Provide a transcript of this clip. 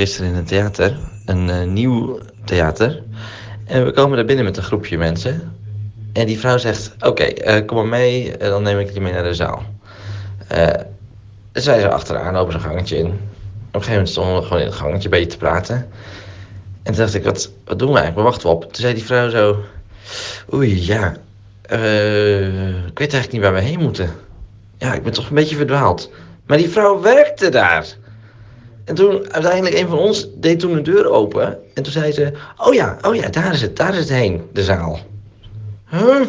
gisteren in het theater, een eh, nieuw theater. En we komen daar binnen met een groepje mensen. En die vrouw zegt, oké, eh, kom maar mee, eh, dan neem ik je mee naar de zaal. Wij zijn achteraan, lopen zo'n gangetje in. Op een gegeven moment stonden we gewoon in het gangetje een beetje te praten. En toen dacht ik, wat, wat doen we eigenlijk? Waar wachten we op? Toen zei die vrouw zo, oei, ja, ik weet eigenlijk niet waar we heen moeten. Ja, ik ben toch een beetje verdwaald. Maar die vrouw werkte daar. En toen uiteindelijk een van ons deed toen de deur open. En toen zei ze, oh ja, oh ja, daar is het, daar is het heen, de zaal. Huh?